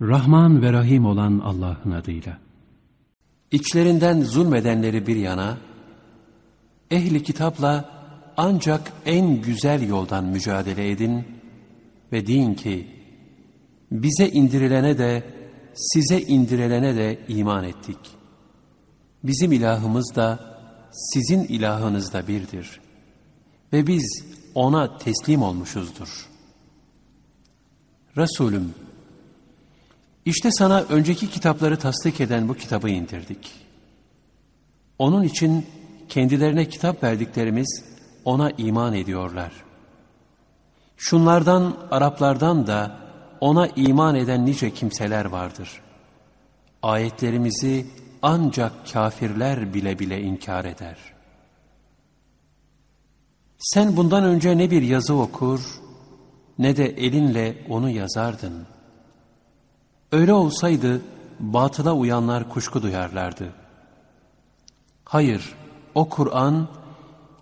Rahman ve Rahim olan Allah'ın adıyla. İçlerinden zulmedenleri bir yana, ehli kitapla ancak en güzel yoldan mücadele edin ve deyin ki, bize indirilene de, size indirilene de iman ettik. Bizim ilahımız da, sizin ilahınız da birdir. Ve biz ona teslim olmuşuzdur. Resulüm, işte sana önceki kitapları tasdik eden bu kitabı indirdik. Onun için kendilerine kitap verdiklerimiz ona iman ediyorlar. Şunlardan, Araplardan da ona iman eden nice kimseler vardır. Ayetlerimizi ancak kafirler bile bile inkar eder. Sen bundan önce ne bir yazı okur, ne de elinle onu yazardın.'' Öyle olsaydı batıla uyanlar kuşku duyarlardı. Hayır, o Kur'an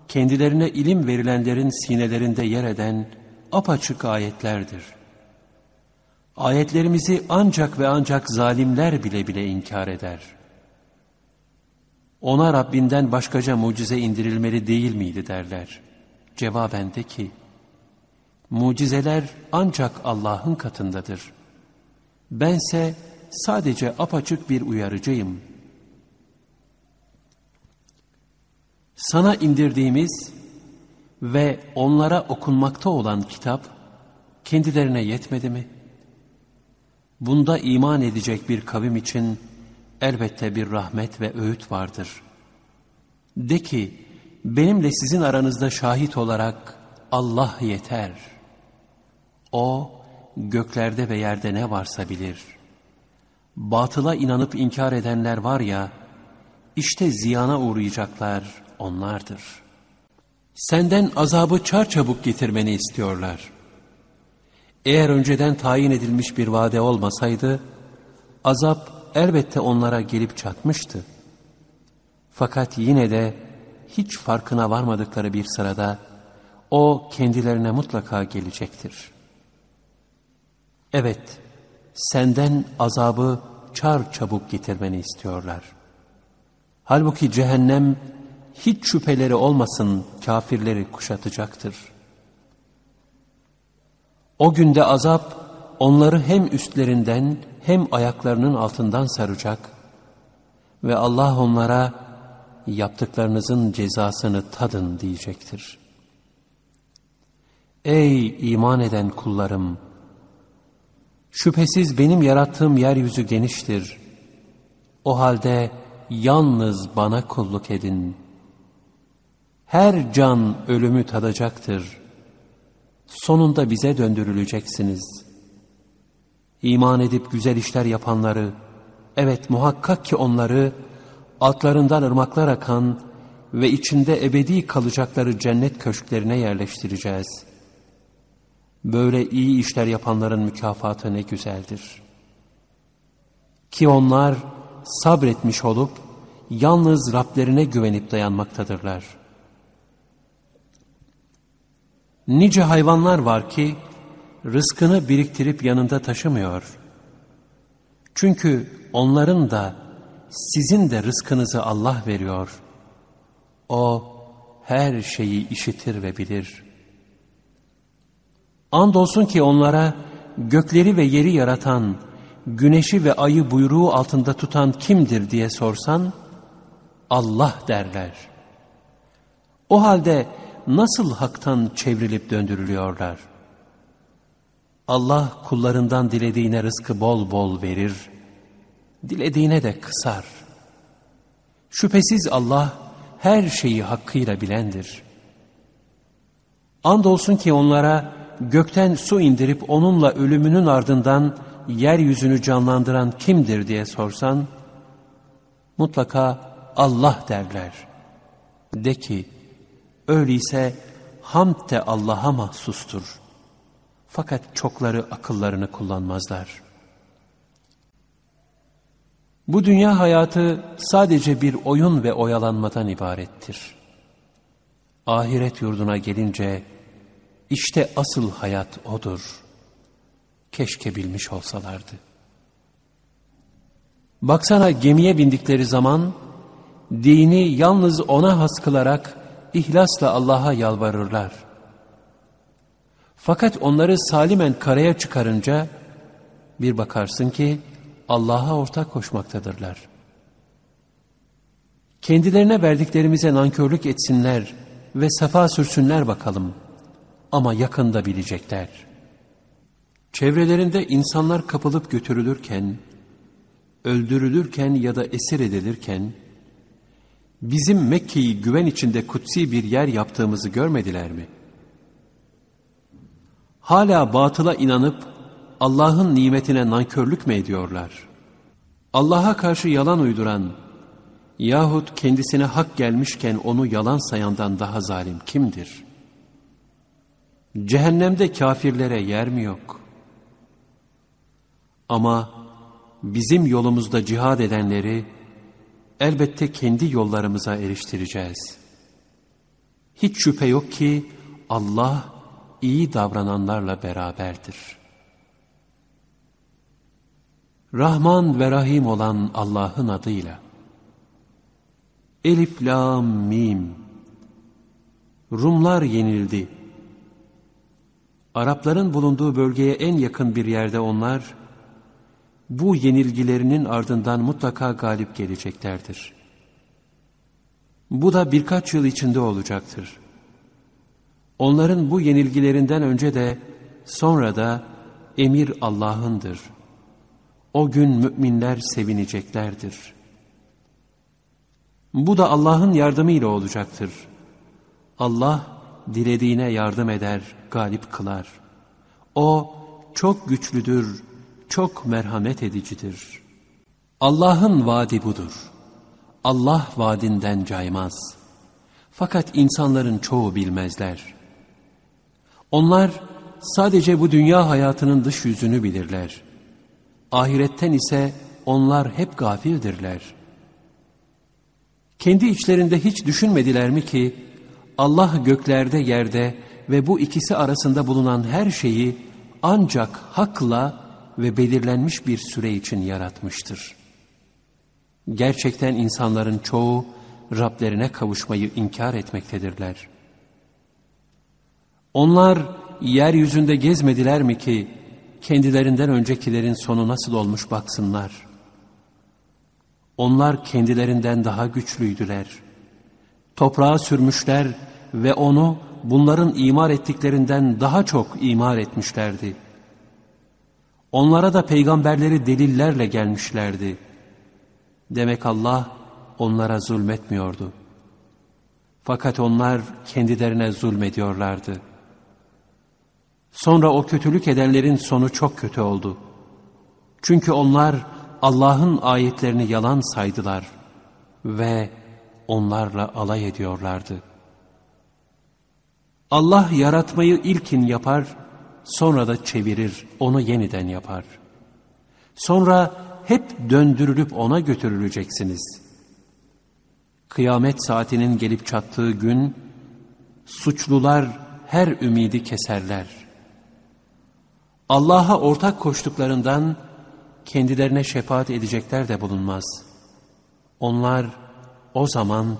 kendilerine ilim verilenlerin sinelerinde yer eden apaçık ayetlerdir. Ayetlerimizi ancak ve ancak zalimler bile bile inkar eder. Ona Rabbinden başkaca mucize indirilmeli değil miydi derler. Cevaben de ki, mucizeler ancak Allah'ın katındadır.'' Bense sadece apaçık bir uyarıcıyım. Sana indirdiğimiz ve onlara okunmakta olan kitap kendilerine yetmedi mi? Bunda iman edecek bir kavim için elbette bir rahmet ve öğüt vardır. De ki, benimle sizin aranızda şahit olarak Allah yeter. O, göklerde ve yerde ne varsa bilir. Batıla inanıp inkar edenler var ya, işte ziyana uğrayacaklar onlardır. Senden azabı çarçabuk getirmeni istiyorlar. Eğer önceden tayin edilmiş bir vade olmasaydı, azap elbette onlara gelip çatmıştı. Fakat yine de hiç farkına varmadıkları bir sırada, o kendilerine mutlaka gelecektir.'' Evet, senden azabı çar çabuk getirmeni istiyorlar. Halbuki cehennem hiç şüpheleri olmasın kafirleri kuşatacaktır. O günde azap onları hem üstlerinden hem ayaklarının altından saracak ve Allah onlara yaptıklarınızın cezasını tadın diyecektir. Ey iman eden kullarım! Şüphesiz benim yarattığım yeryüzü geniştir. O halde yalnız bana kulluk edin. Her can ölümü tadacaktır. Sonunda bize döndürüleceksiniz. İman edip güzel işler yapanları, evet muhakkak ki onları altlarından ırmaklar akan ve içinde ebedi kalacakları cennet köşklerine yerleştireceğiz.'' Böyle iyi işler yapanların mükafatı ne güzeldir. Ki onlar sabretmiş olup yalnız Rablerine güvenip dayanmaktadırlar. Nice hayvanlar var ki rızkını biriktirip yanında taşımıyor. Çünkü onların da sizin de rızkınızı Allah veriyor. O her şeyi işitir ve bilir.'' Andolsun ki onlara gökleri ve yeri yaratan, güneşi ve ayı buyruğu altında tutan kimdir diye sorsan, Allah derler. O halde nasıl haktan çevrilip döndürülüyorlar? Allah kullarından dilediğine rızkı bol bol verir, dilediğine de kısar. Şüphesiz Allah her şeyi hakkıyla bilendir. Andolsun ki onlara, gökten su indirip onunla ölümünün ardından yeryüzünü canlandıran kimdir diye sorsan, mutlaka Allah derler. De ki, öyleyse hamd de Allah'a mahsustur. Fakat çokları akıllarını kullanmazlar. Bu dünya hayatı sadece bir oyun ve oyalanmadan ibarettir. Ahiret yurduna gelince, işte asıl hayat odur. Keşke bilmiş olsalardı. Baksana gemiye bindikleri zaman dini yalnız ona has kılarak ihlasla Allah'a yalvarırlar. Fakat onları salimen karaya çıkarınca bir bakarsın ki Allah'a ortak koşmaktadırlar. Kendilerine verdiklerimize nankörlük etsinler ve sefa sürsünler bakalım. Ama yakında bilecekler. Çevrelerinde insanlar kapılıp götürülürken, öldürülürken ya da esir edilirken, bizim Mekke'yi güven içinde kutsi bir yer yaptığımızı görmediler mi? Hala batıla inanıp Allah'ın nimetine nankörlük mü ediyorlar? Allah'a karşı yalan uyduran yahut kendisine hak gelmişken onu yalan sayandan daha zalim kimdir? Cehennemde kafirlere yer mi yok? Ama bizim yolumuzda cihad edenleri elbette kendi yollarımıza eriştireceğiz. Hiç şüphe yok ki Allah iyi davrananlarla beraberdir. Rahman ve Rahim olan Allah'ın adıyla. Elif, Lam, Mim. Rumlar yenildi. Arapların bulunduğu bölgeye en yakın bir yerde onlar, bu yenilgilerinin ardından mutlaka galip geleceklerdir. Bu da birkaç yıl içinde olacaktır. Onların bu yenilgilerinden önce de sonra da emir Allah'ındır. O gün müminler sevineceklerdir. Bu da Allah'ın yardımıyla olacaktır. Allah dilediğine yardım eder, galip kılar. O çok güçlüdür, çok merhamet edicidir. Allah'ın vaadi budur. Allah vaadinden caymaz. Fakat insanların çoğu bilmezler. Onlar sadece bu dünya hayatının dış yüzünü bilirler. Ahiretten ise onlar hep gafildirler. Kendi içlerinde hiç düşünmediler mi ki Allah göklerde yerde ve bu ikisi arasında bulunan her şeyi ancak hakla ve belirlenmiş bir süre için yaratmıştır. Gerçekten insanların çoğu Rablerine kavuşmayı inkar etmektedirler. Onlar yeryüzünde gezmediler mi ki kendilerinden öncekilerin sonu nasıl olmuş baksınlar. Onlar kendilerinden daha güçlüydüler. Toprağa sürmüşler ve onu bunların imar ettiklerinden daha çok imar etmişlerdi. Onlara da peygamberleri delillerle gelmişlerdi. Demek Allah onlara zulmetmiyordu. Fakat onlar kendilerine zulmediyorlardı. Sonra o kötülük edenlerin sonu çok kötü oldu. Çünkü onlar Allah'ın ayetlerini yalan saydılar ve onlarla alay ediyorlardı. Allah yaratmayı ilkin yapar, sonra da çevirir, onu yeniden yapar. Sonra hep döndürülüp ona götürüleceksiniz. Kıyamet saatinin gelip çattığı gün, suçlular her ümidi keserler. Allah'a ortak koştuklarından kendilerine şefaat edecekler de bulunmaz. Onlar o zaman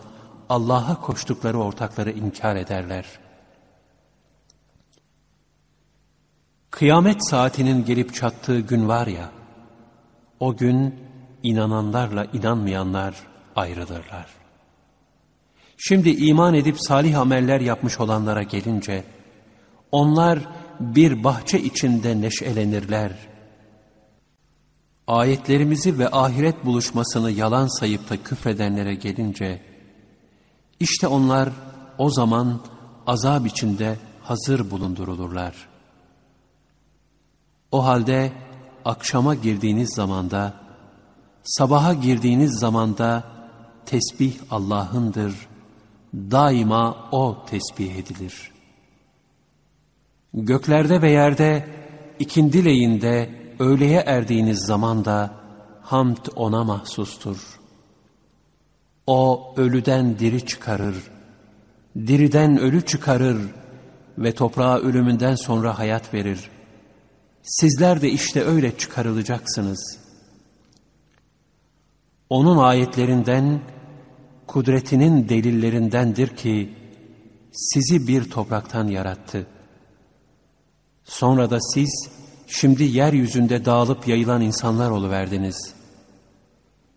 Allah'a koştukları ortakları inkar ederler.'' Kıyamet saatinin gelip çattığı gün var ya, o gün inananlarla inanmayanlar ayrılırlar. Şimdi iman edip salih ameller yapmış olanlara gelince, onlar bir bahçe içinde neşelenirler. Ayetlerimizi ve ahiret buluşmasını yalan sayıp da küfredenlere gelince, işte onlar o zaman azap içinde hazır bulundurulurlar.'' O halde akşama girdiğiniz zamanda, sabaha girdiğiniz zamanda tesbih Allah'ındır. Daima O tesbih edilir. Göklerde ve yerde, ikindi leyinde, öğleye erdiğiniz zamanda hamd O'na mahsustur. O ölüden diri çıkarır, diriden ölü çıkarır ve toprağa ölümünden sonra hayat verir. Sizler de işte öyle çıkarılacaksınız. Onun ayetlerinden, kudretinin delillerindendir ki, sizi bir topraktan yarattı. Sonra da siz, şimdi yeryüzünde dağılıp yayılan insanlar oluverdiniz.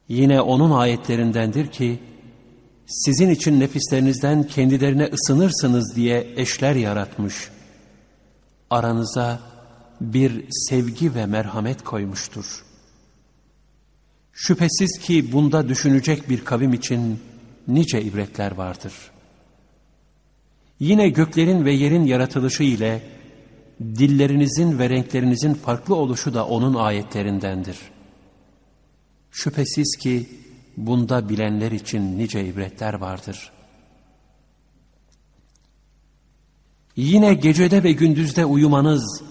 Yine onun ayetlerindendir ki, sizin için nefislerinizden kendilerine ısınırsınız diye eşler yaratmış. Aranıza bir sevgi ve merhamet koymuştur. Şüphesiz ki bunda düşünecek bir kavim için nice ibretler vardır. Yine göklerin ve yerin yaratılışı ile dillerinizin ve renklerinizin farklı oluşu da onun ayetlerindendir. Şüphesiz ki bunda bilenler için nice ibretler vardır. Yine gecede ve gündüzde uyumanız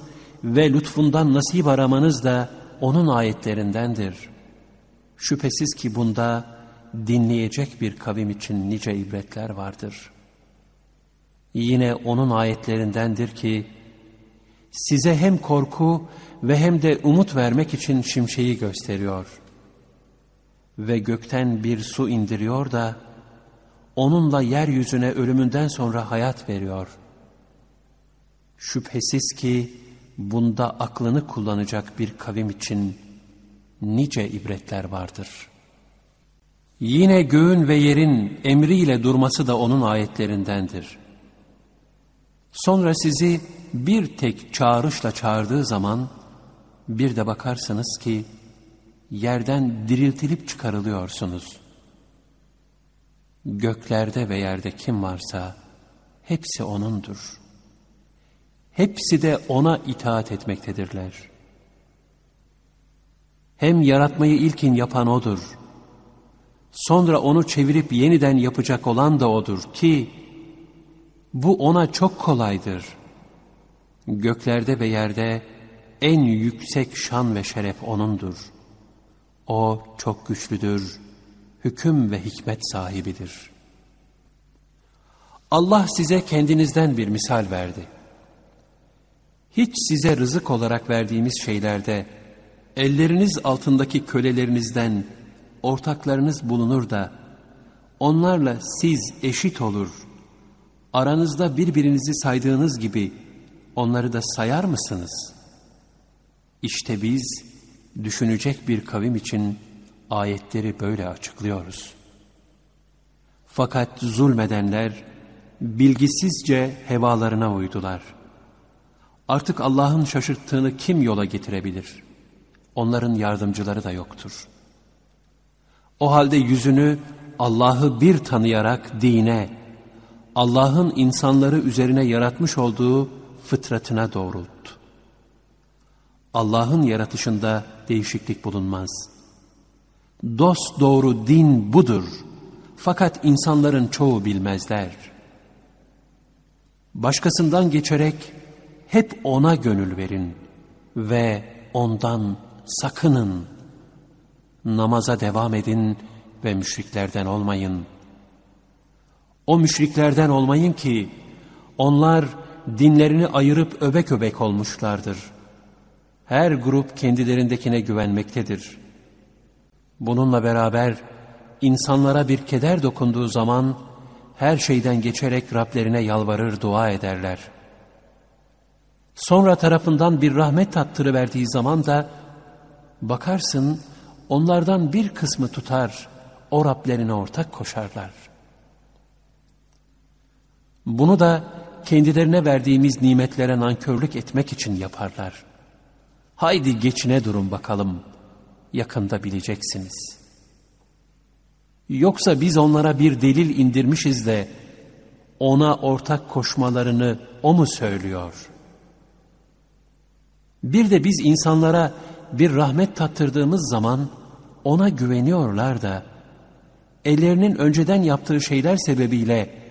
ve lütfundan nasip aramanız da onun ayetlerindendir. Şüphesiz ki bunda dinleyecek bir kavim için nice ibretler vardır. Yine onun ayetlerindendir ki, size hem korku ve hem de umut vermek için şimşeği gösteriyor. Ve gökten bir su indiriyor da, onunla yeryüzüne ölümünden sonra hayat veriyor. Şüphesiz ki bunda aklını kullanacak bir kavim için nice ibretler vardır. Yine göğün ve yerin emriyle durması da onun ayetlerindendir. Sonra sizi bir tek çağrışla çağırdığı zaman bir de bakarsınız ki yerden diriltilip çıkarılıyorsunuz. Göklerde ve yerde kim varsa hepsi O'nundur. Hepsi de O'na itaat etmektedirler. Hem yaratmayı ilkin yapan O'dur. Sonra onu çevirip yeniden yapacak olan da O'dur ki bu O'na çok kolaydır. Göklerde ve yerde en yüksek şan ve şeref O'nundur. O çok güçlüdür, hüküm ve hikmet sahibidir. Allah size kendinizden bir misal verdi. Hiç size rızık olarak verdiğimiz şeylerde elleriniz altındaki kölelerinizden ortaklarınız bulunur da onlarla siz eşit olur. Aranızda birbirinizi saydığınız gibi onları da sayar mısınız? İşte biz düşünecek bir kavim için ayetleri böyle açıklıyoruz. Fakat zulmedenler bilgisizce hevalarına uydular. Artık Allah'ın şaşırttığını kim yola getirebilir? Onların yardımcıları da yoktur. O halde yüzünü Allah'ı bir tanıyarak dine, Allah'ın insanları üzerine yaratmış olduğu fıtratına doğrult. Allah'ın yaratışında değişiklik bulunmaz. Dost doğru din budur. Fakat insanların çoğu bilmezler. Başkasından geçerek hep ona gönül verin ve ondan sakının. Namaza devam edin ve müşriklerden olmayın. O müşriklerden olmayın ki onlar dinlerini ayırıp öbek öbek olmuşlardır. Her grup kendilerindekine güvenmektedir. Bununla beraber insanlara bir keder dokunduğu zaman her şeyden geçerek Rablerine yalvarır dua ederler. Sonra tarafından bir rahmet tattırıverdiği zaman da bakarsın onlardan bir kısmı tutar, o Rablerine ortak koşarlar. Bunu da kendilerine verdiğimiz nimetlere nankörlük etmek için yaparlar. Haydi geçine durun bakalım, yakında bileceksiniz. Yoksa biz onlara bir delil indirmişiz de, ona ortak koşmalarını o mu söylüyor? Bir de biz insanlara bir rahmet tattırdığımız zaman ona güveniyorlar da, ellerinin önceden yaptığı şeyler sebebiyle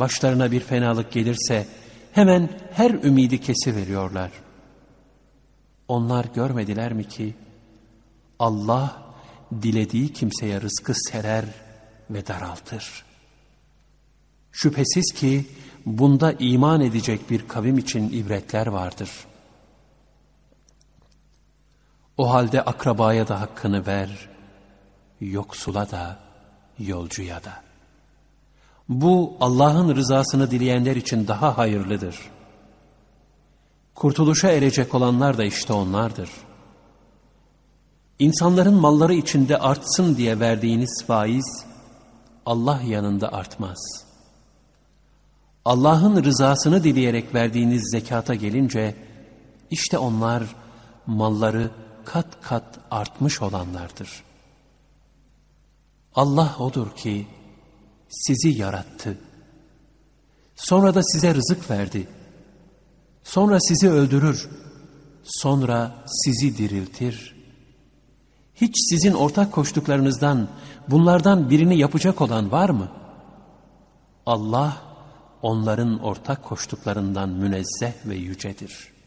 başlarına bir fenalık gelirse hemen her ümidi kesiveriyorlar. Onlar görmediler mi ki Allah dilediği kimseye rızkı serer ve daraltır. Şüphesiz ki bunda iman edecek bir kavim için ibretler vardır. O halde akrabaya da hakkını ver yoksula da, yolcuya da. Bu Allah'ın rızasını dileyenler için daha hayırlıdır. Kurtuluşa erecek olanlar da işte onlardır. İnsanların malları içinde artsın diye verdiğiniz faiz, Allah yanında artmaz. Allah'ın rızasını dileyerek verdiğiniz zekata gelince, işte onlar malları kat kat artmış olanlardır. Allah odur ki sizi yarattı. Sonra da size rızık verdi. Sonra sizi öldürür. Sonra sizi diriltir. Hiç sizin ortak koştuklarınızdan bunlardan birini yapacak olan var mı? Allah onların ortak koştuklarından münezzeh ve yücedir.''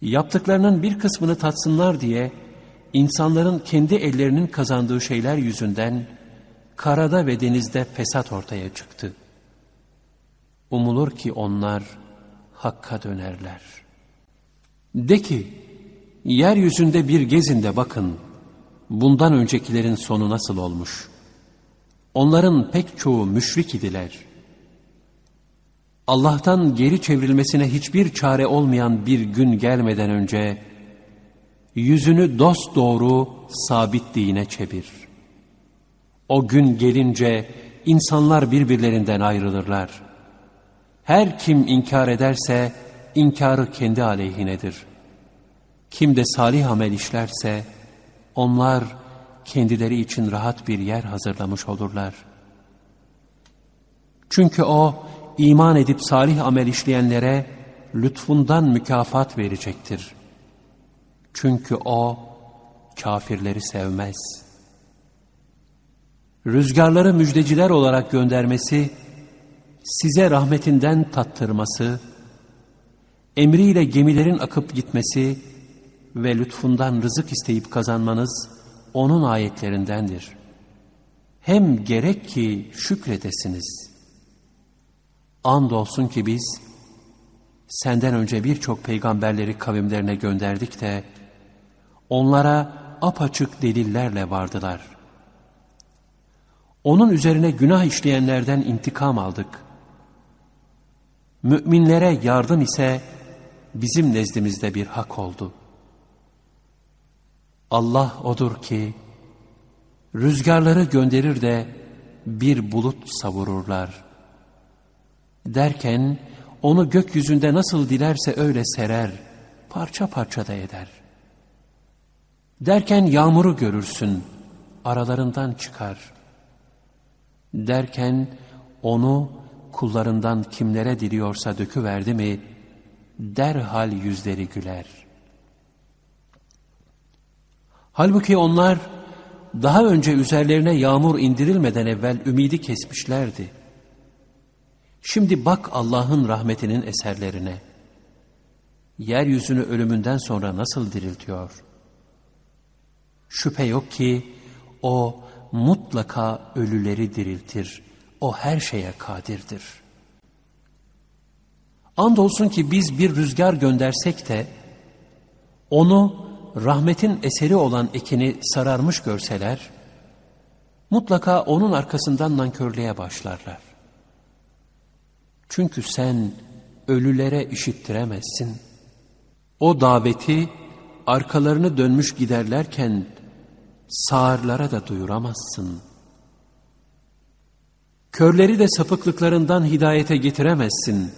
Yaptıklarının bir kısmını tatsınlar diye insanların kendi ellerinin kazandığı şeyler yüzünden karada ve denizde fesat ortaya çıktı. Umulur ki onlar hakka dönerler. De ki, yeryüzünde bir gezin de bakın, bundan öncekilerin sonu nasıl olmuş. Onların pek çoğu müşrik idiler.'' Allah'tan geri çevrilmesine hiçbir çare olmayan bir gün gelmeden önce yüzünü dost doğru sabit dine çevir. O gün gelince insanlar birbirlerinden ayrılırlar. Her kim inkar ederse inkarı kendi aleyhinedir. Kim de salih amel işlerse onlar kendileri için rahat bir yer hazırlamış olurlar. Çünkü o iman edip salih amel işleyenlere lütfundan mükafat verecektir. Çünkü o kafirleri sevmez. Rüzgarları müjdeciler olarak göndermesi, size rahmetinden tattırması, emriyle gemilerin akıp gitmesi ve lütfundan rızık isteyip kazanmanız onun ayetlerindendir. Hem gerek ki şükredesiniz.'' Andolsun ki biz senden önce birçok peygamberleri kavimlerine gönderdik de onlara apaçık delillerle vardılar. Onun üzerine günah işleyenlerden intikam aldık. Müminlere yardım ise bizim nezdimizde bir hak oldu. Allah odur ki rüzgarları gönderir de bir bulut savururlar.'' Derken onu gökyüzünde nasıl dilerse öyle serer, parça parça da eder. Derken yağmuru görürsün, aralarından çıkar. Derken onu kullarından kimlere diliyorsa döküverdi mi, derhal yüzleri güler. Halbuki onlar daha önce üzerlerine yağmur indirilmeden evvel ümidi kesmişlerdi. Şimdi bak Allah'ın rahmetinin eserlerine. Yeryüzünü ölümünden sonra nasıl diriltiyor? Şüphe yok ki o mutlaka ölüleri diriltir. O her şeye kadirdir. Andolsun ki biz bir rüzgar göndersek de onu rahmetin eseri olan ekini sararmış görseler, mutlaka onun arkasından nankörlüğe başlarlar. Çünkü sen ölülere işittiremezsin. O daveti arkalarını dönmüş giderlerken sağırlara da duyuramazsın. Körleri de sapıklıklarından hidayete getiremezsin.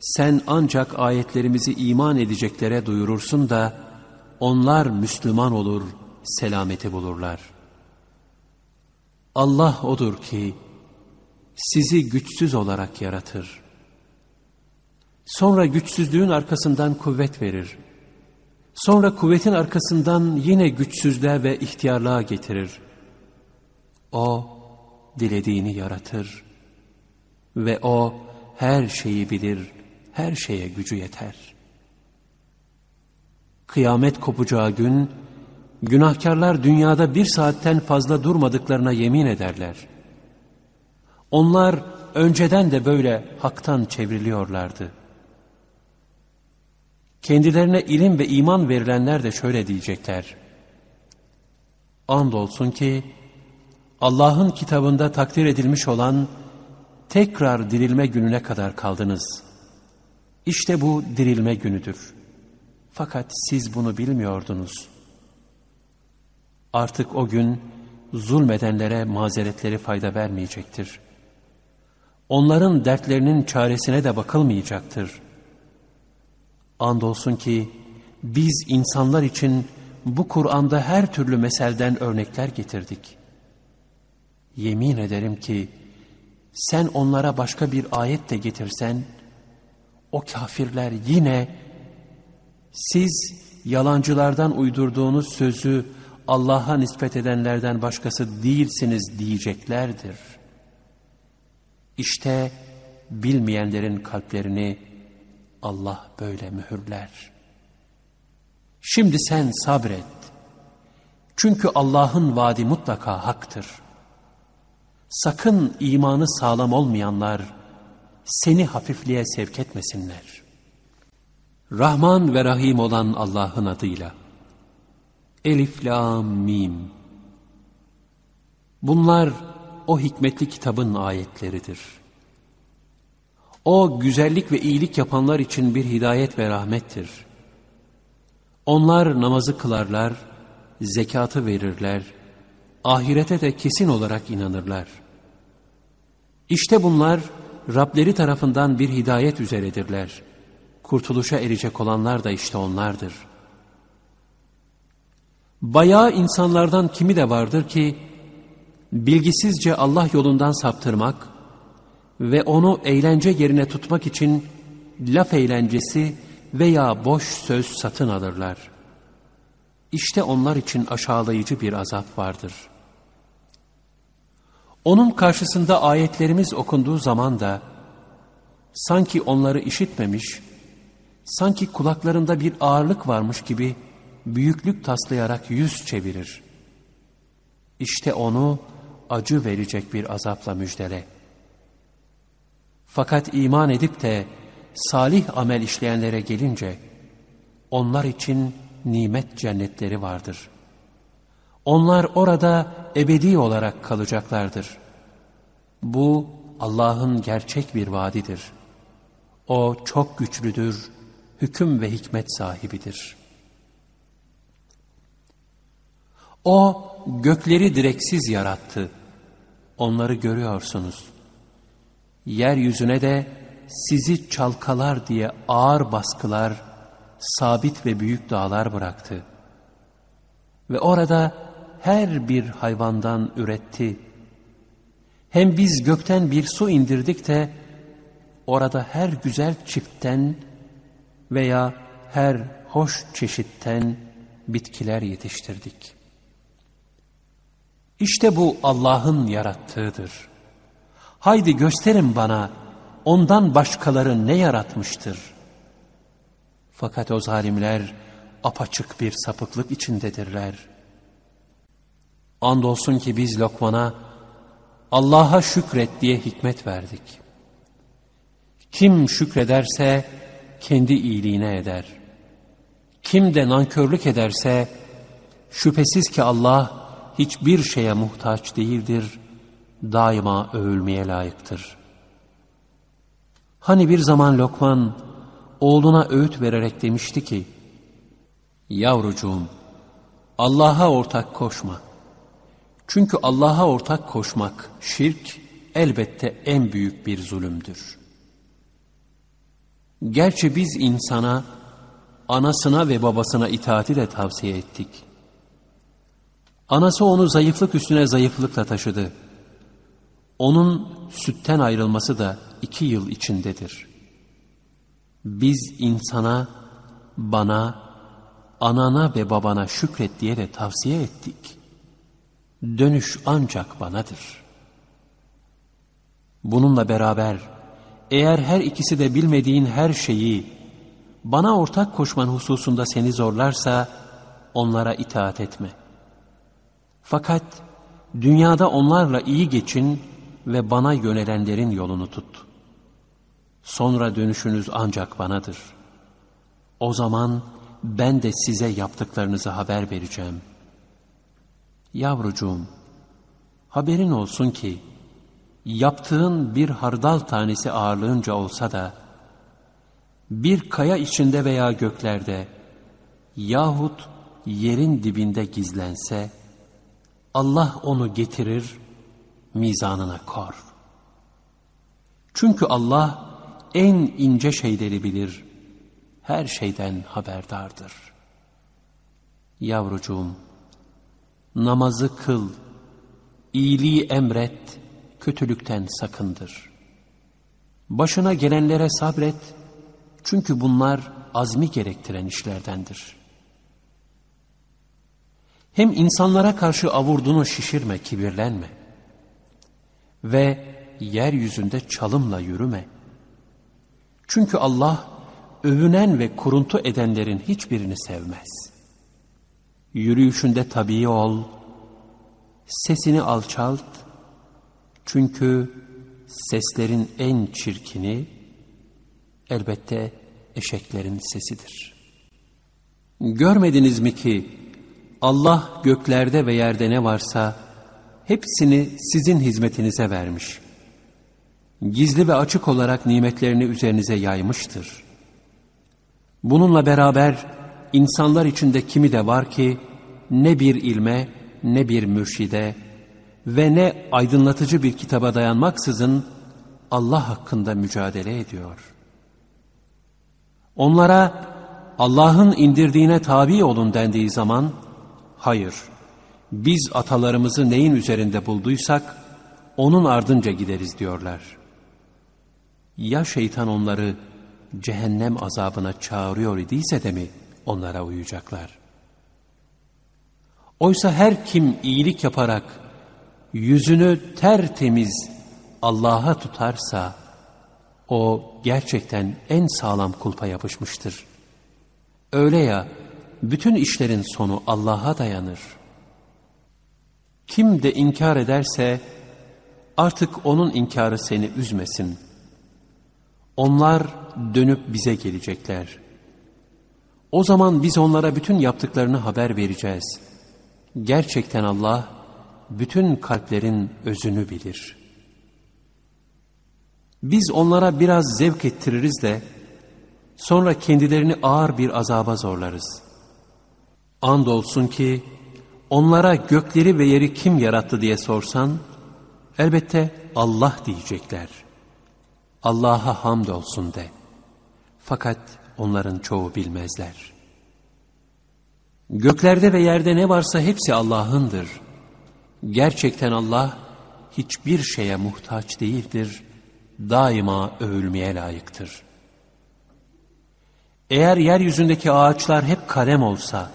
Sen ancak ayetlerimizi iman edeceklere duyurursun da onlar Müslüman olur, selameti bulurlar. Allah odur ki, sizi güçsüz olarak yaratır. Sonra güçsüzlüğün arkasından kuvvet verir. Sonra kuvvetin arkasından yine güçsüzlüğe ve ihtiyarlığa getirir. O dilediğini yaratır ve o her şeyi bilir, her şeye gücü yeter. Kıyamet kopacağı gün, günahkarlar dünyada bir saatten fazla durmadıklarına yemin ederler.'' Onlar önceden de böyle haktan çevriliyorlardı. Kendilerine ilim ve iman verilenler de şöyle diyecekler. Andolsun ki Allah'ın kitabında takdir edilmiş olan tekrar dirilme gününe kadar kaldınız. İşte bu dirilme günüdür. Fakat siz bunu bilmiyordunuz. Artık o gün zulmedenlere mazeretleri fayda vermeyecektir. Onların dertlerinin çaresine de bakılmayacaktır. Andolsun ki biz insanlar için bu Kur'an'da her türlü meselden örnekler getirdik. Yemin ederim ki sen onlara başka bir ayet de getirsen, o kafirler yine siz yalancılardan uydurduğunuz sözü Allah'a nispet edenlerden başkası değilsiniz diyeceklerdir. İşte bilmeyenlerin kalplerini Allah böyle mühürler. Şimdi sen sabret. Çünkü Allah'ın vaadi mutlaka haktır. Sakın imanı sağlam olmayanlar seni hafifliğe sevk etmesinler. Rahman ve Rahim olan Allah'ın adıyla. Elif, Lam, Mim. Bunlar o hikmetli kitabın ayetleridir. O güzellik ve iyilik yapanlar için bir hidayet ve rahmettir. Onlar namazı kılarlar, zekatı verirler, ahirete de kesin olarak inanırlar. İşte bunlar Rableri tarafından bir hidayet üzeredirler. Kurtuluşa erecek olanlar da işte onlardır. Bayağı insanlardan kimi de vardır ki, bilgisizce Allah yolundan saptırmak ve onu eğlence yerine tutmak için laf eğlencesi veya boş söz satın alırlar. İşte onlar için aşağılayıcı bir azap vardır. Onun karşısında ayetlerimiz okunduğu zaman da sanki onları işitmemiş, sanki kulaklarında bir ağırlık varmış gibi büyüklük taslayarak yüz çevirir. İşte onu acı verecek bir azapla müjdele. Fakat iman edip de salih amel işleyenlere gelince onlar için nimet cennetleri vardır. Onlar orada ebedi olarak kalacaklardır. Bu Allah'ın gerçek bir vaadidir. O çok güçlüdür, hüküm ve hikmet sahibidir. O gökleri direksiz yarattı. Onları görüyorsunuz. Yeryüzüne de sizi çalkalar diye ağır baskılar, sabit ve büyük dağlar bıraktı. Ve orada her bir hayvandan üretti. Hem biz gökten bir su indirdik de orada her güzel çiftten veya her hoş çeşitten bitkiler yetiştirdik. İşte bu Allah'ın yarattığıdır. Haydi gösterin bana ondan başkaları ne yaratmıştır? Fakat o zalimler apaçık bir sapıklık içindedirler. Andolsun ki biz Lokman'a Allah'a şükret diye hikmet verdik. Kim şükrederse kendi iyiliğine eder. Kim de nankörlük ederse şüphesiz ki Allah hiçbir şeye muhtaç değildir, daima övülmeye layıktır. Hani bir zaman Lokman oğluna öğüt vererek demişti ki, Yavrucuğum, Allah'a ortak koşma. Çünkü Allah'a ortak koşmak, şirk, elbette en büyük bir zulümdür. Gerçi biz insana, anasına ve babasına itaati de tavsiye ettik. Anası onu zayıflık üstüne zayıflıkla taşıdı. Onun sütten ayrılması da iki yıl içindedir. Biz insana, bana, anana ve babana şükret diye de tavsiye ettik. Dönüş ancak banadır. Bununla beraber eğer her ikisi de bilmediğin her şeyi bana ortak koşman hususunda seni zorlarsa onlara itaat etme. Fakat dünyada onlarla iyi geçin ve bana yönelenlerin yolunu tut. Sonra dönüşünüz ancak banadır. O zaman ben de size yaptıklarınızı haber vereceğim. Yavrucuğum, haberin olsun ki, yaptığın bir hardal tanesi ağırlığınca olsa da, bir kaya içinde veya göklerde, yahut yerin dibinde gizlense, Allah onu getirir, mizanına kor. Çünkü Allah en ince şeyleri bilir, her şeyden haberdardır. Yavrucuğum, namazı kıl, iyiliği emret, kötülükten sakındır. Başına gelenlere sabret, çünkü bunlar azmi gerektiren işlerdendir. Hem insanlara karşı avurdunu şişirme, kibirlenme. Ve yeryüzünde çalımla yürüme. Çünkü Allah övünen ve kuruntu edenlerin hiçbirini sevmez. Yürüyüşünde tabii ol, sesini alçalt, çünkü seslerin en çirkini elbette eşeklerin sesidir. Görmediniz mi ki Allah göklerde ve yerde ne varsa hepsini sizin hizmetinize vermiş. Gizli ve açık olarak nimetlerini üzerinize yaymıştır. Bununla beraber insanlar içinde kimi de var ki ne bir ilme ne bir mürşide ve ne aydınlatıcı bir kitaba dayanmaksızın Allah hakkında mücadele ediyor. Onlara Allah'ın indirdiğine tabi olun dendiği zaman hayır biz atalarımızı neyin üzerinde bulduysak onun ardınca gideriz diyorlar. Ya şeytan onları cehennem azabına çağırıyor idiyse de mi onlara uyacaklar? Oysa her kim iyilik yaparak yüzünü tertemiz Allah'a tutarsa o gerçekten en sağlam kulpa yapışmıştır. Öyle ya bütün işlerin sonu Allah'a dayanır. Kim de inkar ederse artık onun inkarı seni üzmesin. Onlar dönüp bize gelecekler. O zaman biz onlara bütün yaptıklarını haber vereceğiz. Gerçekten Allah bütün kalplerin özünü bilir. Biz onlara biraz zevk ettiririz de sonra kendilerini ağır bir azaba zorlarız. Andolsun ki onlara gökleri ve yeri kim yarattı diye sorsan elbette Allah diyecekler. Allah'a hamdolsun de. Fakat onların çoğu bilmezler. Göklerde ve yerde ne varsa hepsi Allah'ındır. Gerçekten Allah hiçbir şeye muhtaç değildir. Daima övülmeye layıktır. Eğer yeryüzündeki ağaçlar hep kalem olsa,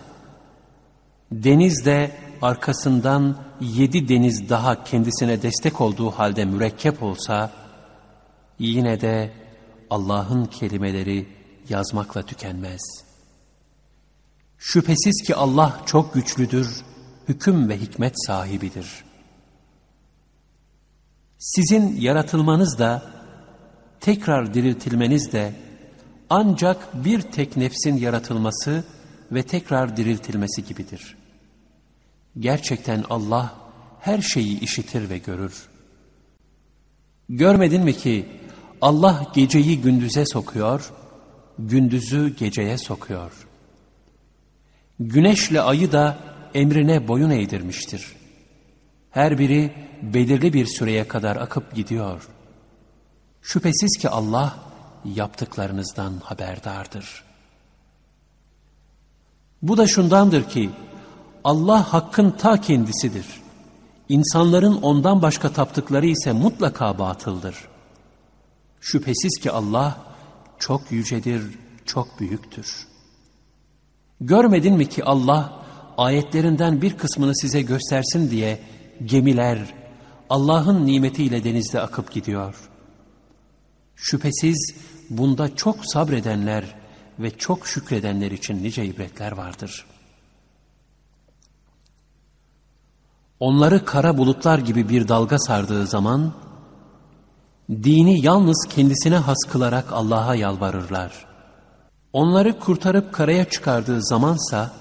deniz de arkasından yedi deniz daha kendisine destek olduğu halde mürekkep olsa, yine de Allah'ın kelimeleri yazmakla tükenmez. Şüphesiz ki Allah çok güçlüdür, hüküm ve hikmet sahibidir. Sizin yaratılmanız da, tekrar diriltilmeniz de ancak bir tek nefsin yaratılması ve tekrar diriltilmesi gibidir. Gerçekten Allah her şeyi işitir ve görür. Görmedin mi ki Allah geceyi gündüze sokuyor, gündüzü geceye sokuyor. Güneşle ayı da emrine boyun eğdirmiştir. Her biri belirli bir süreye kadar akıp gidiyor. Şüphesiz ki Allah yaptıklarınızdan haberdardır. Bu da şundandır ki Allah hakkın ta kendisidir. İnsanların ondan başka taptıkları ise mutlaka batıldır. Şüphesiz ki Allah çok yücedir, çok büyüktür. Görmedin mi ki Allah ayetlerinden bir kısmını size göstersin diye gemiler Allah'ın nimetiyle denizde akıp gidiyor. Şüphesiz bunda çok sabredenler ve çok şükredenler için nice ibretler vardır. Onları kara bulutlar gibi bir dalga sardığı zaman, dini yalnız kendisine has kılarak Allah'a yalvarırlar. Onları kurtarıp karaya çıkardığı zamansa,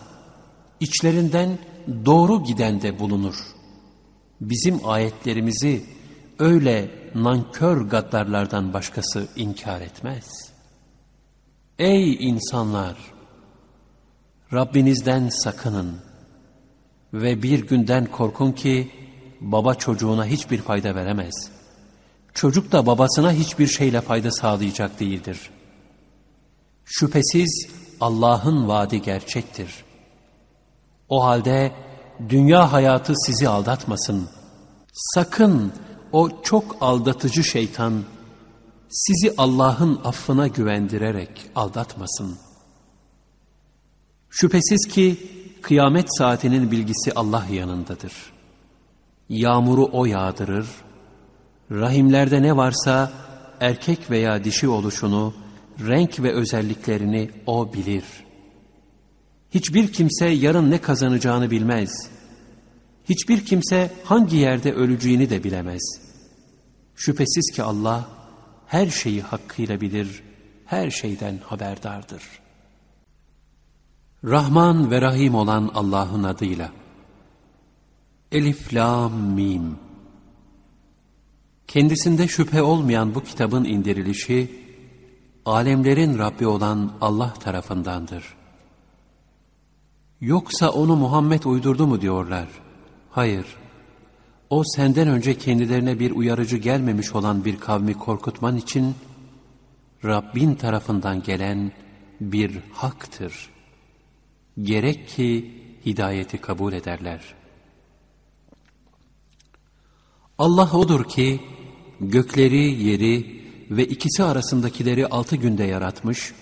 içlerinden doğru giden de bulunur. Bizim ayetlerimizi öyle nankör gaddarlardan başkası inkar etmez. Ey insanlar! Rabbinizden sakının ve bir günden korkun ki baba çocuğuna hiçbir fayda veremez. Çocuk da babasına hiçbir şeyle fayda sağlayacak değildir. Şüphesiz Allah'ın vaadi gerçektir. O halde dünya hayatı sizi aldatmasın. Sakın o çok aldatıcı şeytan sizi Allah'ın affına güvendirerek aldatmasın. Şüphesiz ki kıyamet saatinin bilgisi Allah yanındadır. Yağmuru O yağdırır, rahimlerde ne varsa erkek veya dişi oluşunu, renk ve özelliklerini O bilir. Hiçbir kimse yarın ne kazanacağını bilmez. Hiçbir kimse hangi yerde öleceğini de bilemez. Şüphesiz ki Allah her şeyi hakkıyla bilir, her şeyden haberdardır. Rahman ve Rahim olan Allah'ın adıyla. Elif, Lam, Mim. Kendisinde şüphe olmayan bu kitabın indirilişi, alemlerin Rabbi olan Allah tarafındandır. Yoksa onu Muhammed uydurdu mu diyorlar? Hayır. O senden önce kendilerine bir uyarıcı gelmemiş olan bir kavmi korkutman için Rabbin tarafından gelen bir haktır. Gerek ki hidayeti kabul ederler. Allah odur ki gökleri, yeri ve ikisi arasındakileri altı günde yaratmış,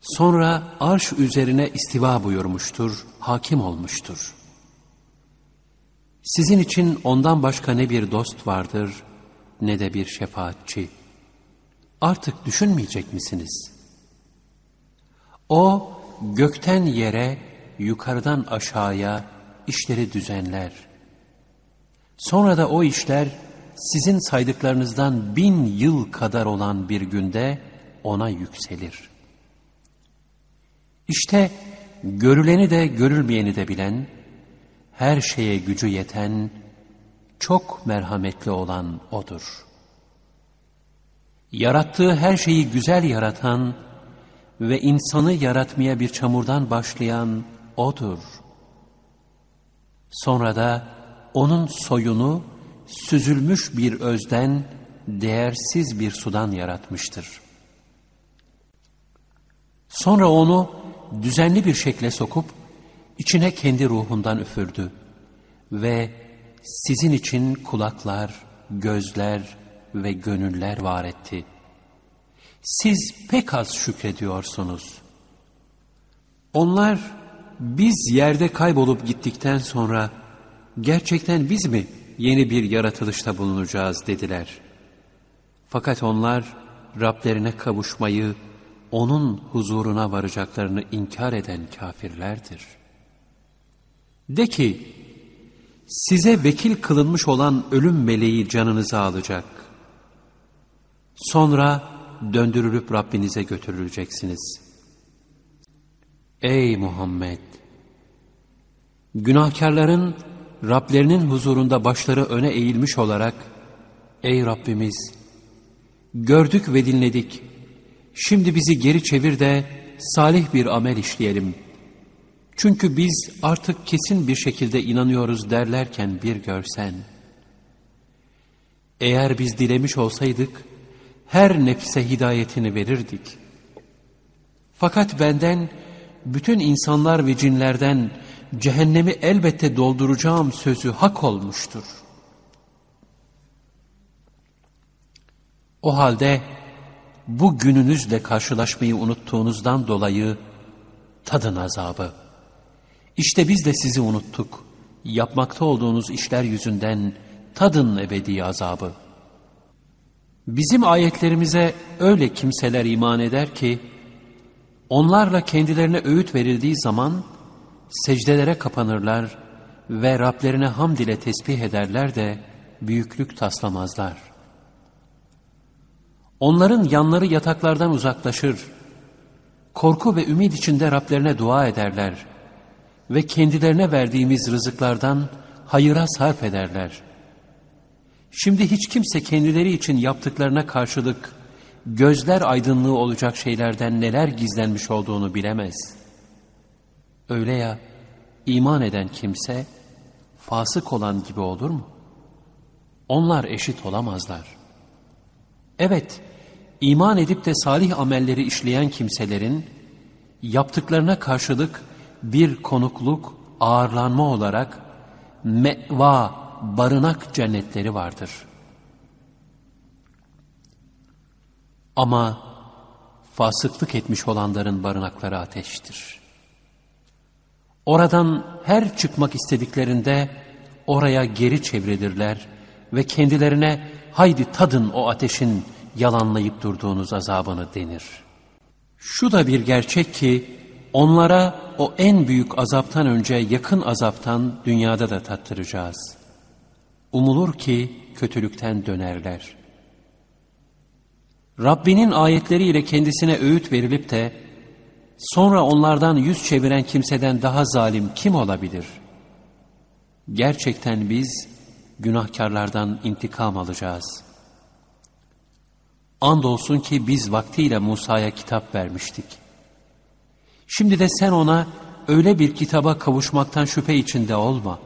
sonra arş üzerine istiva buyurmuştur, hakim olmuştur.'' Sizin için ondan başka ne bir dost vardır ne de bir şefaatçi. Artık düşünmeyecek misiniz? O gökten yere, yukarıdan aşağıya işleri düzenler. Sonra da o işler sizin saydıklarınızdan bin yıl kadar olan bir günde ona yükselir. İşte görüleni de görülmeyeni de bilen, her şeye gücü yeten, çok merhametli olan O'dur. Yarattığı her şeyi güzel yaratan ve insanı yaratmaya bir çamurdan başlayan O'dur. Sonra da O'nun soyunu süzülmüş bir özden, değersiz bir sudan yaratmıştır. Sonra onu düzenli bir şekle sokup, İçine kendi ruhundan üfürdü ve sizin için kulaklar, gözler ve gönüller var etti. Siz pek az şükrediyorsunuz. Onlar biz yerde kaybolup gittikten sonra gerçekten biz mi yeni bir yaratılışta bulunacağız dediler. Fakat onlar Rablerine kavuşmayı, onun huzuruna varacaklarını inkar eden kafirlerdir.'' De ki, size vekil kılınmış olan ölüm meleği canınızı alacak. Sonra döndürülüp Rabbinize götürüleceksiniz. Ey Muhammed! Günahkarların Rablerinin huzurunda başları öne eğilmiş olarak, Ey Rabbimiz! Gördük ve dinledik. Şimdi bizi geri çevir de salih bir amel işleyelim.'' Çünkü biz artık kesin bir şekilde inanıyoruz derlerken bir görsen. Eğer biz dilemiş olsaydık, her nefse hidayetini verirdik. Fakat benden, bütün insanlar ve cinlerden cehennemi elbette dolduracağım sözü hak olmuştur. O halde bu gününüzle karşılaşmayı unuttuğunuzdan dolayı tadın azabı. İşte biz de sizi unuttuk. Yapmakta olduğunuz işler yüzünden tadın ebedi azabı. Bizim ayetlerimize öyle kimseler iman eder ki, onlarla kendilerine öğüt verildiği zaman secdelere kapanırlar ve Rablerine hamd ile tesbih ederler de büyüklük taslamazlar. Onların yanları yataklardan uzaklaşır, korku ve ümit içinde Rablerine dua ederler.'' Ve kendilerine verdiğimiz rızıklardan hayıra sarf ederler. Şimdi hiç kimse kendileri için yaptıklarına karşılık gözler aydınlığı olacak şeylerden neler gizlenmiş olduğunu bilemez. Öyle ya iman eden kimse fasık olan gibi olur mu? Onlar eşit olamazlar. Evet, iman edip de salih amelleri işleyen kimselerin yaptıklarına karşılık bir konukluk, ağırlanma olarak meva, barınak cennetleri vardır. Ama fasıklık etmiş olanların barınakları ateştir. Oradan her çıkmak istediklerinde oraya geri çevrilirler ve kendilerine haydi tadın o ateşin yalanlayıp durduğunuz azabını denir. Şu da bir gerçek ki onlara o en büyük azaptan önce yakın azaptan dünyada da tattıracağız. Umulur ki kötülükten dönerler. Rabbinin ayetleriyle kendisine öğüt verilip de sonra onlardan yüz çeviren kimseden daha zalim kim olabilir? Gerçekten biz günahkarlardan intikam alacağız. Andolsun ki biz vaktiyle Musa'ya kitap vermiştik. Şimdi de sen ona öyle bir kitaba kavuşmaktan şüphe içinde olma.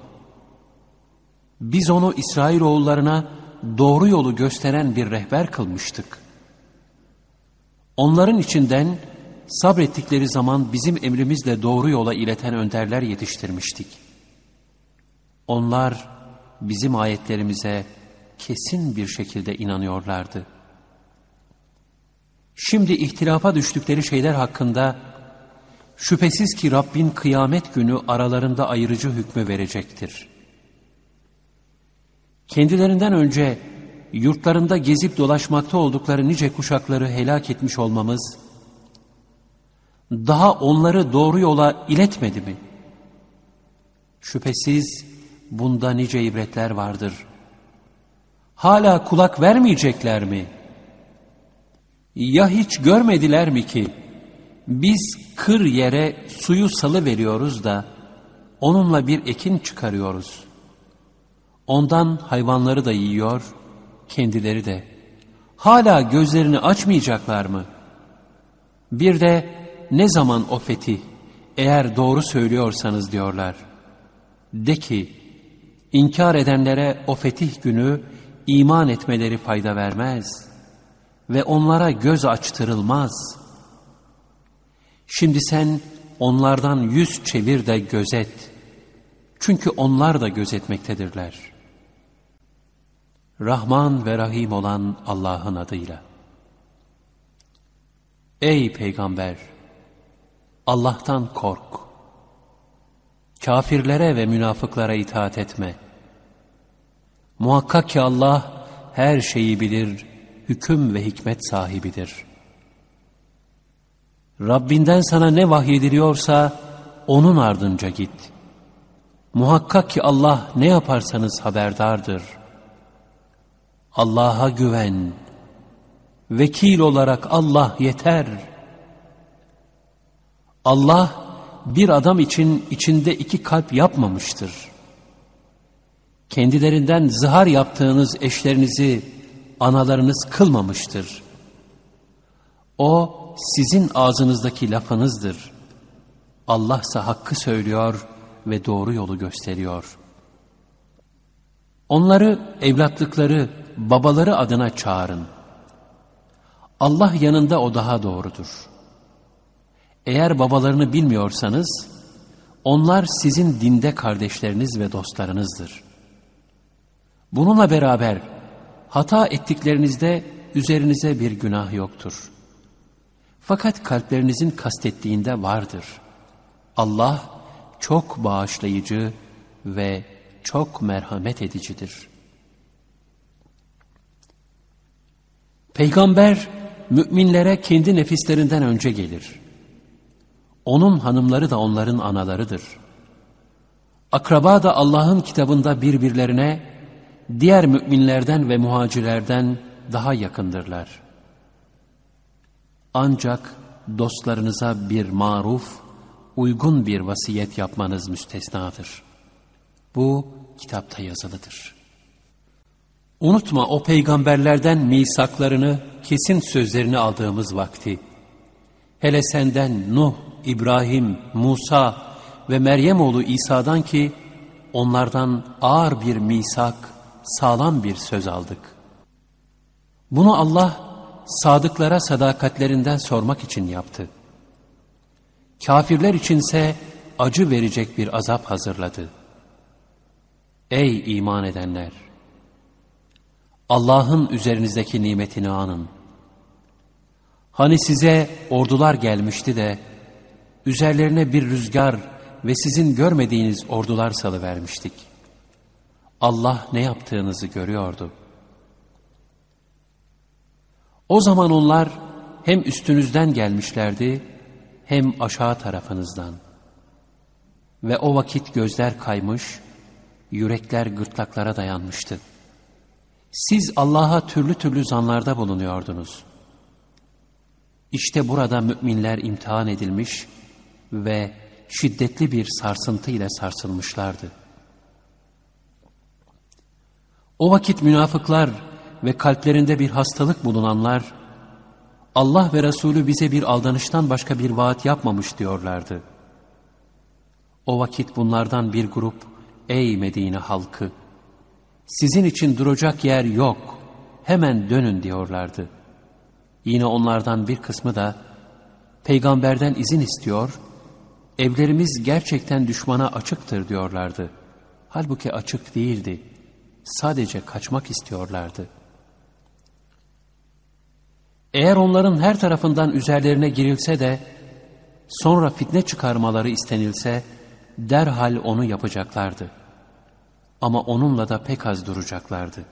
Biz onu İsrailoğullarına doğru yolu gösteren bir rehber kılmıştık. Onların içinden sabrettikleri zaman bizim emrimizle doğru yola ileten önderler yetiştirmiştik. Onlar bizim ayetlerimize kesin bir şekilde inanıyorlardı. Şimdi ihtilafa düştükleri şeyler hakkında şüphesiz ki Rabbin kıyamet günü aralarında ayırıcı hükmü verecektir. Kendilerinden önce yurtlarında gezip dolaşmakta oldukları nice kuşakları helak etmiş olmamız, daha onları doğru yola iletmedi mi? Şüphesiz bunda nice ibretler vardır. Hala kulak vermeyecekler mi? Ya hiç görmediler mi ki, biz kır yere suyu salı veriyoruz da, onunla bir ekin çıkarıyoruz. Ondan hayvanları da yiyor, kendileri de. Hala gözlerini açmayacaklar mı? Bir de ne zaman o fetih, eğer doğru söylüyorsanız diyorlar. De ki, inkar edenlere o fetih günü iman etmeleri fayda vermez ve onlara göz açtırılmaz. Şimdi sen onlardan yüz çevir de gözet. Çünkü onlar da gözetmektedirler.'' Rahman ve Rahim olan Allah'ın adıyla. Ey Peygamber! Allah'tan kork. Kafirlere ve münafıklara itaat etme. Muhakkak ki Allah her şeyi bilir, hüküm ve hikmet sahibidir. Rabbinden sana ne vahyediliyorsa onun ardınca git. Muhakkak ki Allah ne yaparsanız haberdardır.'' Allah'a güven. Vekil olarak Allah yeter. Allah bir adam için içinde iki kalp yapmamıştır. Kendilerinden zihar yaptığınız eşlerinizi analarınız kılmamıştır. O sizin ağzınızdaki lafınızdır. Allah ise hakkı söylüyor ve doğru yolu gösteriyor. Onları evlatlıkları, babaları adına çağırın. Allah yanında o daha doğrudur. Eğer babalarını bilmiyorsanız, onlar sizin dinde kardeşleriniz ve dostlarınızdır. Bununla beraber hata ettiklerinizde üzerinize bir günah yoktur. Fakat kalplerinizin kastettiğinde vardır. Allah çok bağışlayıcı ve çok merhamet edicidir.'' Peygamber müminlere kendi nefislerinden önce gelir. Onun hanımları da onların analarıdır. Akraba da Allah'ın kitabında birbirlerine diğer müminlerden ve muhacirlerden daha yakındırlar. Ancak dostlarınıza bir maruf, uygun bir vasiyet yapmanız müstesnadır. Bu kitapta yazılıdır. Unutma o peygamberlerden misaklarını, kesin sözlerini aldığımız vakti. Hele senden Nuh, İbrahim, Musa ve Meryem oğlu İsa'dan ki onlardan ağır bir misak, sağlam bir söz aldık. Bunu Allah sadıklara sadakatlerinden sormak için yaptı. Kafirler içinse acı verecek bir azap hazırladı. Ey iman edenler! Allah'ın üzerinizdeki nimetini anın. Hani size ordular gelmişti de, üzerlerine bir rüzgar ve sizin görmediğiniz ordular salıvermiştik. Allah ne yaptığınızı görüyordu. O zaman onlar hem üstünüzden gelmişlerdi, hem aşağı tarafınızdan. Ve o vakit gözler kaymış, yürekler gırtlaklara dayanmıştı. Siz Allah'a türlü türlü zanlarda bulunuyordunuz. İşte burada müminler imtihan edilmiş ve şiddetli bir sarsıntı ile sarsılmışlardı. O vakit münafıklar ve kalplerinde bir hastalık bulunanlar, Allah ve Resulü bize bir aldanıştan başka bir vaat yapmamış diyorlardı. O vakit bunlardan bir grup, ey Medine halkı, sizin için duracak yer yok, hemen dönün diyorlardı. Yine onlardan bir kısmı da, peygamberden izin istiyor, evlerimiz gerçekten düşmana açıktır diyorlardı. Halbuki açık değildi, sadece kaçmak istiyorlardı.'' Eğer onların her tarafından üzerlerine girilse de sonra fitne çıkarmaları istenilse derhal onu yapacaklardı. Ama onunla da pek az duracaklardı.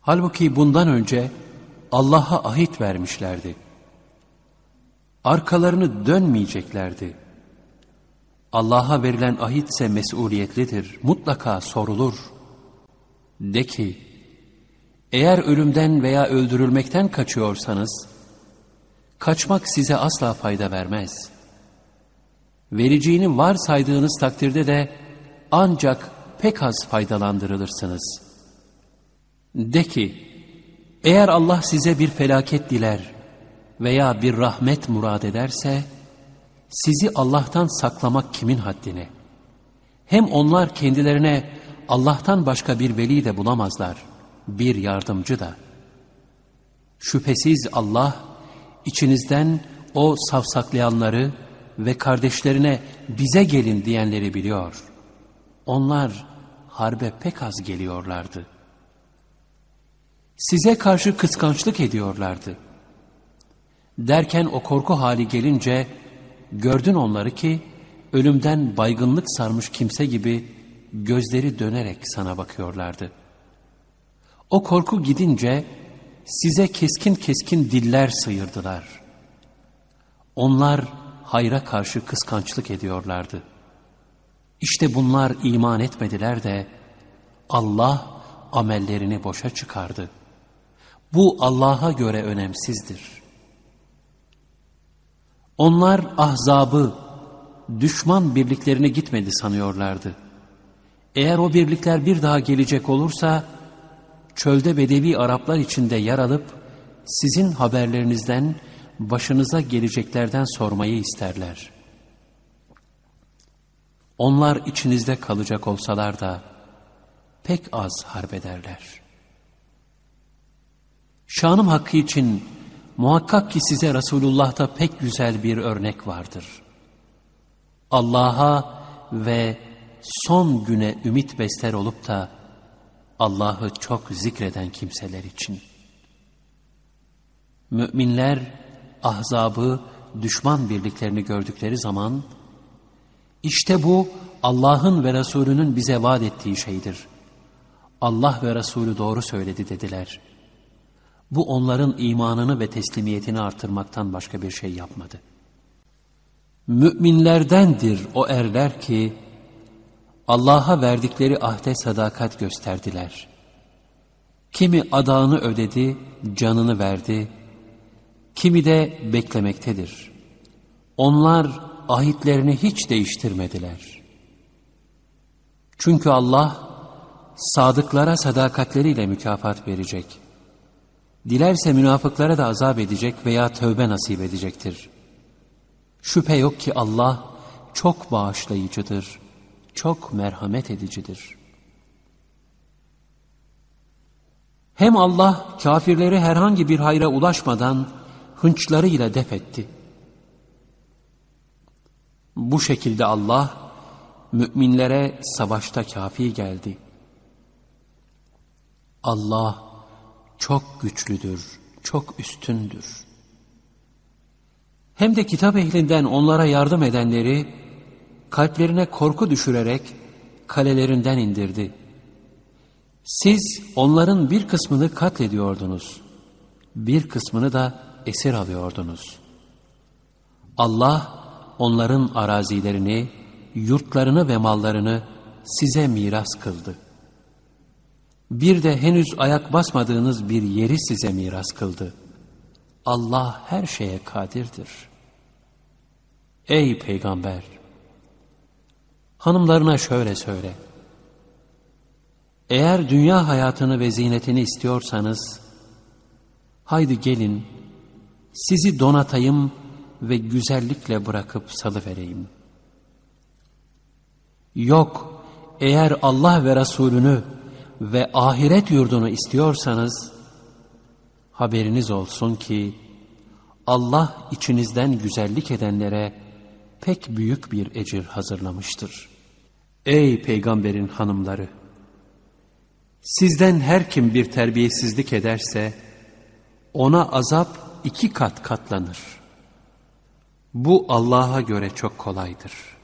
Halbuki bundan önce Allah'a ahit vermişlerdi. Arkalarını dönmeyeceklerdi. Allah'a verilen ahit ise mesuliyetlidir, mutlaka sorulur. De ki, eğer ölümden veya öldürülmekten kaçıyorsanız, kaçmak size asla fayda vermez. Vereceğini var saydığınız takdirde de ancak pek az faydalandırılırsınız. De ki, eğer Allah size bir felaket diler veya bir rahmet murad ederse, sizi Allah'tan saklamak kimin haddine? Hem onlar kendilerine Allah'tan başka bir veli de bulamazlar.'' Bir yardımcı da. Şüphesiz Allah içinizden o savsaklayanları ve kardeşlerine bize gelin diyenleri biliyor. Onlar harbe pek az geliyorlardı. Size karşı kıskançlık ediyorlardı. Derken o korku hali gelince gördün onları ki ölümden baygınlık sarmış kimse gibi gözleri dönerek sana bakıyorlardı.'' O korku gidince size keskin keskin diller sıyırdılar. Onlar hayra karşı kıskançlık ediyorlardı. İşte bunlar iman etmediler de Allah amellerini boşa çıkardı. Bu Allah'a göre önemsizdir. Onlar ahzabı, düşman birliklerine gitmedi sanıyorlardı. Eğer o birlikler bir daha gelecek olursa, çölde Bedevi Araplar içinde yer alıp sizin haberlerinizden başınıza geleceklerden sormayı isterler. Onlar içinizde kalacak olsalar da pek az harbederler. Şanım hakkı için muhakkak ki size Resulullah'ta pek güzel bir örnek vardır. Allah'a ve son güne ümit besler olup da Allah'ı çok zikreden kimseler için. Müminler ahzabı, düşman birliklerini gördükleri zaman, işte bu Allah'ın ve Resulünün bize vaat ettiği şeydir. Allah ve Resulü doğru söyledi dediler. Bu onların imanını ve teslimiyetini artırmaktan başka bir şey yapmadı. Müminlerdendir o erler ki, Allah'a verdikleri ahde sadakat gösterdiler. Kimi adağını ödedi, canını verdi, kimi de beklemektedir. Onlar ahitlerini hiç değiştirmediler. Çünkü Allah sadıklara sadakatleriyle mükafat verecek. Dilerse münafıklara da azap edecek veya tövbe nasip edecektir. Şüphe yok ki Allah çok bağışlayıcıdır, çok merhamet edicidir. Hem Allah kafirleri herhangi bir hayra ulaşmadan hınçlarıyla def etti. Bu şekilde Allah müminlere savaşta kafi geldi. Allah çok güçlüdür, çok üstündür. Hem de kitap ehlinden onlara yardım edenleri kalplerine korku düşürerek kalelerinden indirdi. Siz onların bir kısmını katlediyordunuz, bir kısmını da esir alıyordunuz. Allah onların arazilerini, yurtlarını ve mallarını size miras kıldı. Bir de henüz ayak basmadığınız bir yeri size miras kıldı. Allah her şeye kadirdir. Ey peygamber! Hanımlarına şöyle söyle. Eğer dünya hayatını ve zinetini istiyorsanız, haydi gelin, sizi donatayım ve güzellikle bırakıp salıvereyim. Yok, eğer Allah ve Resulünü ve ahiret yurdunu istiyorsanız, haberiniz olsun ki, Allah içinizden güzellik edenlere pek büyük bir ecir hazırlamıştır. Ey peygamberin hanımları! Sizden her kim bir terbiyesizlik ederse, ona azap iki kat katlanır. Bu Allah'a göre çok kolaydır.''